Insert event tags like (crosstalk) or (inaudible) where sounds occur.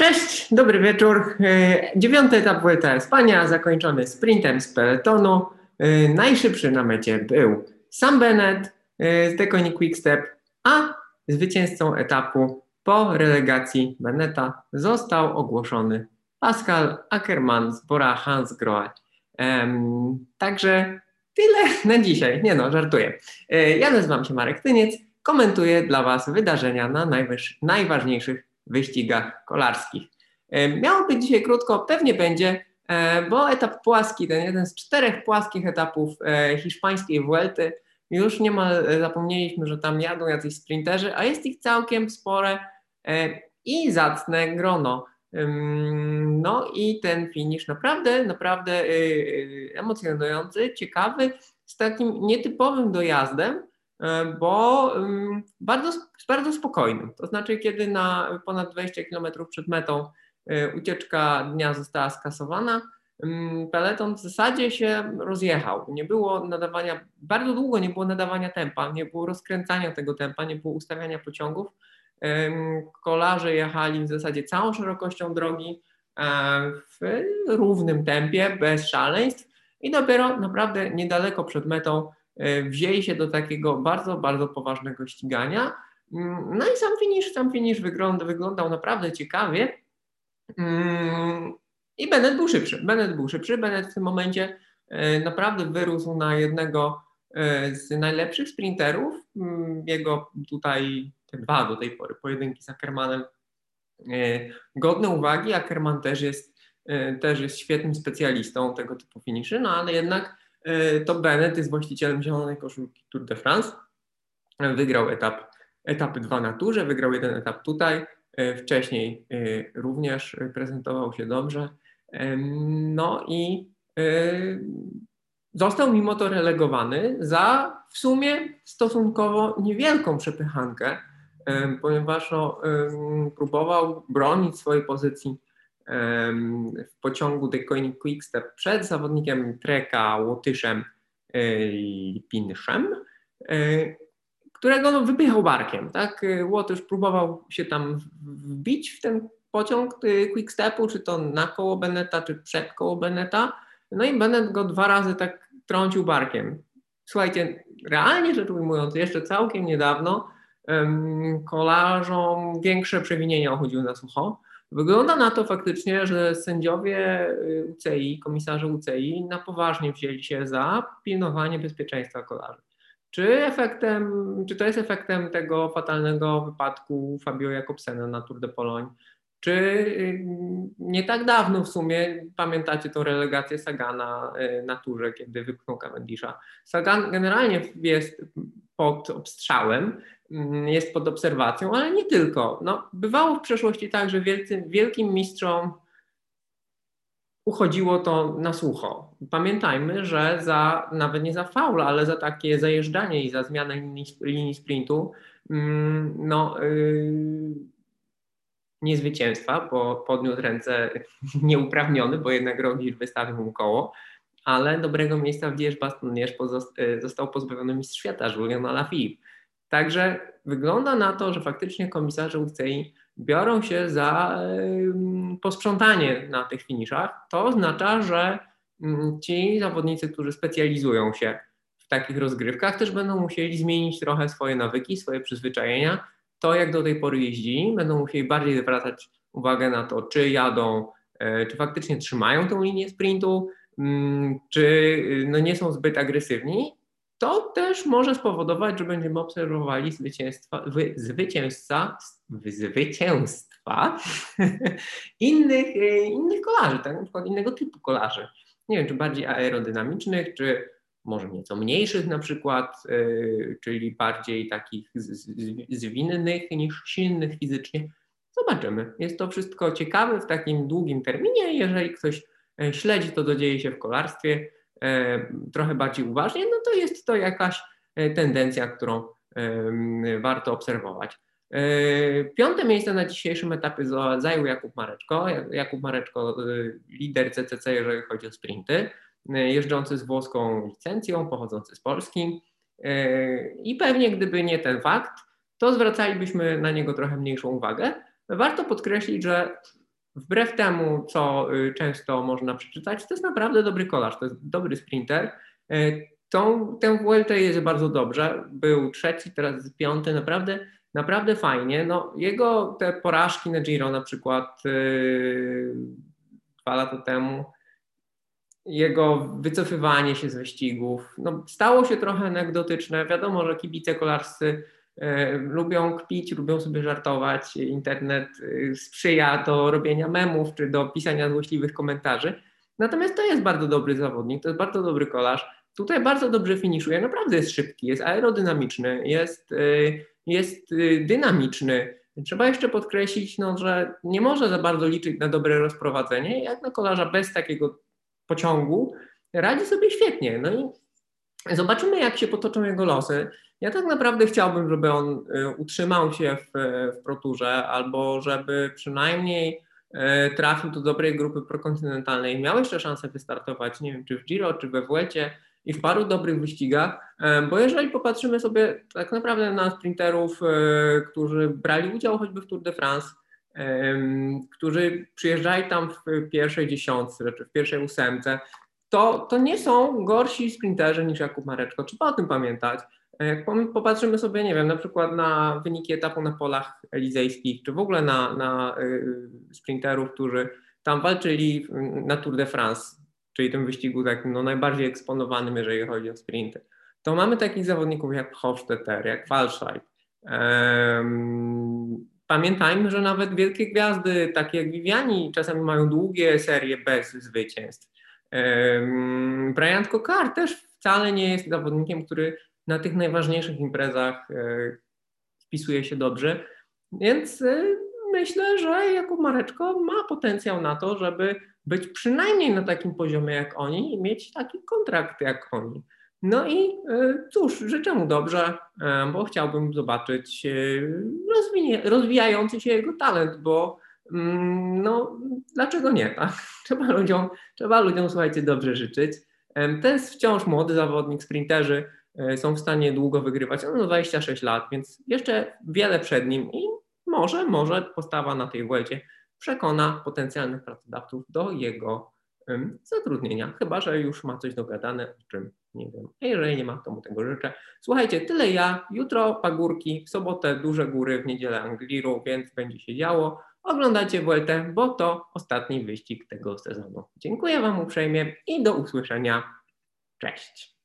Cześć, dobry wieczór. E, dziewiąty etap Vuelta Espania, zakończony sprintem z peletonu. E, najszybszy na mecie był Sam Bennett e, z Deconi Quickstep, a zwycięzcą etapu po relegacji Bennetta został ogłoszony Pascal Ackermann z Bora Hansgrohe. Także tyle na dzisiaj. Nie no, żartuję. Ja nazywam się Marek Tyniec, komentuję dla Was wydarzenia na najważniejszych wyścigach kolarskich. E, miało być dzisiaj krótko, pewnie będzie, e, bo etap płaski, ten jeden z czterech płaskich etapów e, hiszpańskiej Vuelty, już niemal zapomnieliśmy, że tam jadą jacyś sprinterzy, a jest ich całkiem spore i zacne grono. No i ten finisz naprawdę, naprawdę emocjonujący, ciekawy, z takim nietypowym dojazdem, E, bo bardzo, bardzo spokojnym. To znaczy, kiedy na ponad 20 km przed metą e, ucieczka dnia została skasowana, peleton w zasadzie się rozjechał. Nie było nadawania, bardzo długo nie było nadawania tempa, nie było rozkręcania tego tempa, nie było ustawiania pociągów. Kolarze jechali w zasadzie całą szerokością drogi e, w równym tempie, bez szaleństw i dopiero naprawdę niedaleko przed metą wzięli się do takiego bardzo, bardzo poważnego ścigania. Mm, no i sam finish, sam finish wygląda, wyglądał naprawdę ciekawie. Mm, I Bennett był szybszy. Bennett był szybszy. Bennett w tym momencie e, naprawdę wyrósł na jednego e, z najlepszych sprinterów. Mm, jego tutaj te dwa do tej pory pojedynki z Ackermanem godne uwagi. Ackerman też jest, też jest świetnym specjalistą tego typu finiszy, no ale jednak E, to Bennett jest właścicielem zielonej koszulki Tour de France. Wygrał etap, etapy dwa na turze, wygrał jeden etap tutaj. E, wcześniej e, również prezentował się dobrze. No i został mimo to relegowany za w sumie stosunkowo niewielką przepychankę, ponieważ no, próbował bronić swojej pozycji w pociągu The Coin Quickstep przed zawodnikiem Treka Łotyszem Pinszem, e, którego no, wypychał barkiem. Tak? Łotysz próbował się tam wbić w ten pociąg Quickstepu, czy to na koło Beneta, czy przed koło Beneta. No i Bennett go dwa razy tak trącił barkiem. Słuchajcie, realnie rzecz ujmując, jeszcze całkiem niedawno kolarzom większe przewinienia ochodziły na sucho. Wygląda na to faktycznie, że sędziowie y, UCI, komisarze UCI na poważnie wzięli się za pilnowanie bezpieczeństwa kolarzy. Czy, efektem, czy to jest efektem tego fatalnego wypadku Fabio Jakobsena na Tour de Pologne? Czy y, nie tak dawno w sumie pamiętacie tą relegację Sagana y, na turze, kiedy wypchnął Cavendisha? Sagan generalnie jest pod obstrzałem, mm, jest pod obserwacją, ale nie tylko. No, bywało w przeszłości tak, że wielcy, wielkim mistrzom uchodziło to na sucho. Pamiętajmy, że za nawet nie za faul, ale za takie zajeżdżanie i za zmianę linii, linii sprintu, mm, no, yy, niezwycięstwa, bo podniósł ręce (laughs) nieuprawniony, bo jednak Rogisz wystawił mu koło, ale dobrego miejsca w Liège Baston e, został pozbawiony mistrz świata Julian Alaphilippe. Także wygląda na to, że faktycznie komisarze UCI biorą się za posprzątanie na tych finiszach. To oznacza, że mm, ci zawodnicy, którzy specjalizują się w takich rozgrywkach, też będą musieli zmienić trochę swoje nawyki, swoje przyzwyczajenia, to jak do tej pory jeździli, będą musieli bardziej zwracać uwagę na to, czy jadą, e, czy faktycznie trzymają tą linię sprintu, czy no nie są zbyt agresywni. To też może spowodować, że będziemy obserwowali zwycięstwa, zwycięzca, zwycięstwa (laughs) innych, e, innych kolarzy, tak? na przykład innego typu kolarzy. Nie wiem, czy bardziej aerodynamicznych, czy może nieco mniejszych na przykład, y, czyli bardziej takich zwinnych niż silnych fizycznie. Zobaczymy. Jest to wszystko ciekawe w takim długim terminie. Jeżeli ktoś śledzi to, co dzieje się w kolarstwie e, trochę bardziej uważnie, no to jest to jakaś e, tendencja, którą warto obserwować. Piąte miejsce na dzisiejszym etapie zajął Jakub Mareczko. Jakub Mareczko, lider CCC, jeżeli chodzi o sprinty. E, jeżdżący z włoską licencją, pochodzący z Polski. E, I pewnie gdyby nie ten fakt, to zwracalibyśmy na niego trochę mniejszą uwagę. Warto podkreślić, że wbrew temu, co y, często można przeczytać, to jest naprawdę dobry kolarz, to jest dobry sprinter. Y, tą, tę Vuelta jest bardzo dobrze. Był trzeci, teraz jest piąty, naprawdę, naprawdę fajnie. No, jego te porażki na Giro na przykład yy, dwa lata temu, jego wycofywanie się z wyścigów, no, stało się trochę anegdotyczne. Wiadomo, że kibice kolarscy lubią kpić, lubią sobie żartować. Internet yy, sprzyja do robienia memów czy do pisania złośliwych komentarzy. Natomiast to jest bardzo dobry zawodnik, to jest bardzo dobry kolarz Tutaj bardzo dobrze finiszuje, naprawdę jest szybki, jest aerodynamiczny, jest, y, jest dynamiczny. Trzeba jeszcze podkreślić, no, że nie może za bardzo liczyć na dobre rozprowadzenie, jak na kolarza bez takiego pociągu radzi sobie świetnie. No i zobaczymy, jak się potoczą jego losy. Ja tak naprawdę chciałbym, żeby on y, utrzymał się w, w proturze, albo żeby przynajmniej trafił do dobrej grupy prokontynentalnej, miał jeszcze szansę wystartować, nie wiem, czy w Giro, czy we Vuelcie, i w paru dobrych wyścigach, bo jeżeli popatrzymy sobie tak naprawdę na sprinterów, którzy brali udział choćby w Tour de France, którzy przyjeżdżali tam w pierwszej dziesiątce, czy w pierwszej ósemce, to, to nie są gorsi sprinterzy niż Jakub Mareczko. Trzeba o tym pamiętać. Jak popatrzymy sobie, nie wiem, na przykład na wyniki etapu na polach elizejskich, czy w ogóle na, na e, sprinterów, którzy tam walczyli na Tour de France, czyli tym wyścigu takim no, najbardziej eksponowanym, jeżeli chodzi o sprinty, to mamy takich zawodników jak Hofstetter, jak Walscheid. Um, pamiętajmy, że nawet wielkie gwiazdy, takie jak Viviani, czasami mają długie serie bez zwycięstw. Brian Kokar też wcale nie jest zawodnikiem, który na tych najważniejszych imprezach e, wpisuje się dobrze, więc e, myślę, że Jakub Mareczko ma potencjał na to, żeby być przynajmniej na takim poziomie jak oni i mieć taki kontrakt jak oni. No i e, cóż, życzę mu dobrze, bo chciałbym zobaczyć rozwijający się jego talent, bo no dlaczego nie, tak? (laughs) Trzeba ludziom, trzeba ludziom, słuchajcie, dobrze życzyć. To jest wciąż młody zawodnik, sprinterzy są w stanie długo wygrywać, no 26 lat, więc jeszcze wiele przed nim i może, może postawa na tej Vuelcie przekona potencjalnych pracodawców do jego um, zatrudnienia, chyba że już ma coś dogadane, o czym nie wiem. A jeżeli nie ma, to mu tego życzę. Słuchajcie, tyle ja. Jutro Pagórki, w sobotę Duże Góry, w niedzielę Angliru, więc będzie się działo. Oglądajcie Vueltę, bo to ostatni wyścig tego sezonu. Dziękuję Wam uprzejmie i do usłyszenia. Cześć.